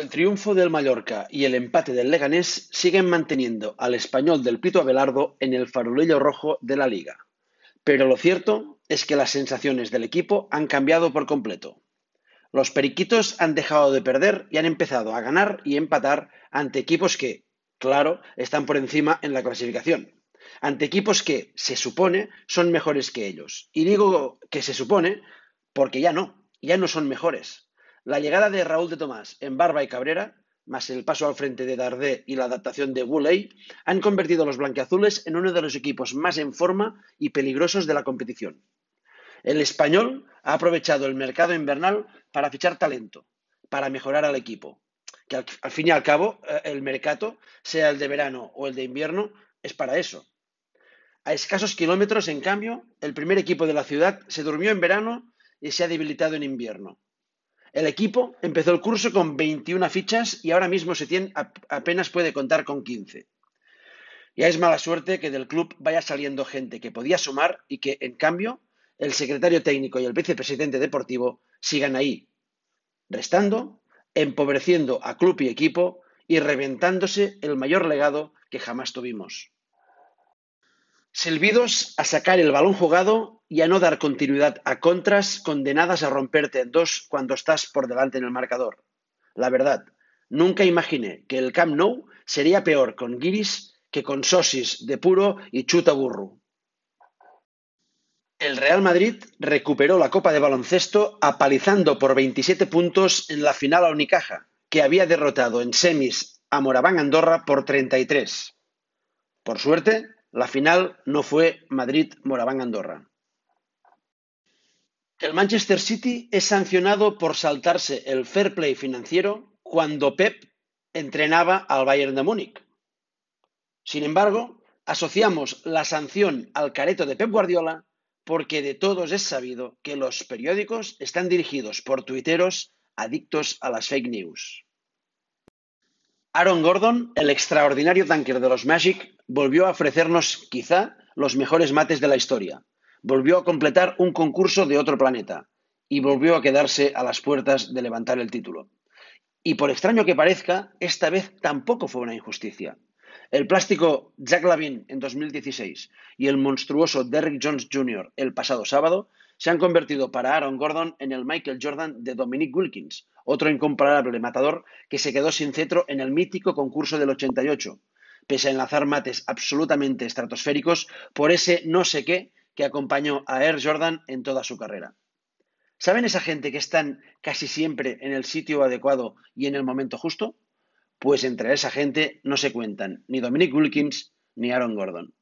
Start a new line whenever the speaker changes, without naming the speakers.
El triunfo del Mallorca y el empate del Leganés siguen manteniendo al español del Pito Abelardo en el farolillo rojo de la liga. Pero lo cierto es que las sensaciones del equipo han cambiado por completo. Los periquitos han dejado de perder y han empezado a ganar y empatar ante equipos que, claro, están por encima en la clasificación. Ante equipos que, se supone, son mejores que ellos. Y digo que se supone porque ya no, ya no son mejores. La llegada de Raúl de Tomás en Barba y Cabrera, más el paso al frente de Dardé y la adaptación de Wooley, han convertido a los blanqueazules en uno de los equipos más en forma y peligrosos de la competición. El español ha aprovechado el mercado invernal para fichar talento, para mejorar al equipo. Que al, al fin y al cabo, eh, el mercado, sea el de verano o el de invierno, es para eso. A escasos kilómetros, en cambio, el primer equipo de la ciudad se durmió en verano y se ha debilitado en invierno. El equipo empezó el curso con 21 fichas y ahora mismo apenas puede contar con 15. Ya es mala suerte que del club vaya saliendo gente que podía sumar y que, en cambio, el secretario técnico y el vicepresidente deportivo sigan ahí, restando, empobreciendo a club y equipo y reventándose el mayor legado que jamás tuvimos. Silbidos a sacar el balón jugado y a no dar continuidad a contras condenadas a romperte en dos cuando estás por delante en el marcador. La verdad, nunca imaginé que el Camp Nou sería peor con Guiris que con Sosis de puro y chuta burro. El Real Madrid recuperó la Copa de Baloncesto apalizando por 27 puntos en la final a Unicaja, que había derrotado en semis a Moraván Andorra por 33. Por suerte, la final no fue Madrid-Moraván-Andorra. El Manchester City es sancionado por saltarse el fair play financiero cuando Pep entrenaba al Bayern de Múnich. Sin embargo, asociamos la sanción al careto de Pep Guardiola porque de todos es sabido que los periódicos están dirigidos por tuiteros adictos a las fake news. Aaron Gordon, el extraordinario tanker de los Magic, volvió a ofrecernos quizá los mejores mates de la historia. Volvió a completar un concurso de otro planeta y volvió a quedarse a las puertas de levantar el título. Y por extraño que parezca, esta vez tampoco fue una injusticia. El plástico Jack Lavin en 2016 y el monstruoso Derrick Jones Jr. el pasado sábado se han convertido para Aaron Gordon en el Michael Jordan de Dominic Wilkins, otro incomparable matador que se quedó sin cetro en el mítico concurso del 88, pese a enlazar mates absolutamente estratosféricos por ese no sé qué que acompañó a Air Jordan en toda su carrera. ¿Saben esa gente que están casi siempre en el sitio adecuado y en el momento justo? Pues entre esa gente no se cuentan ni Dominic Wilkins ni Aaron Gordon.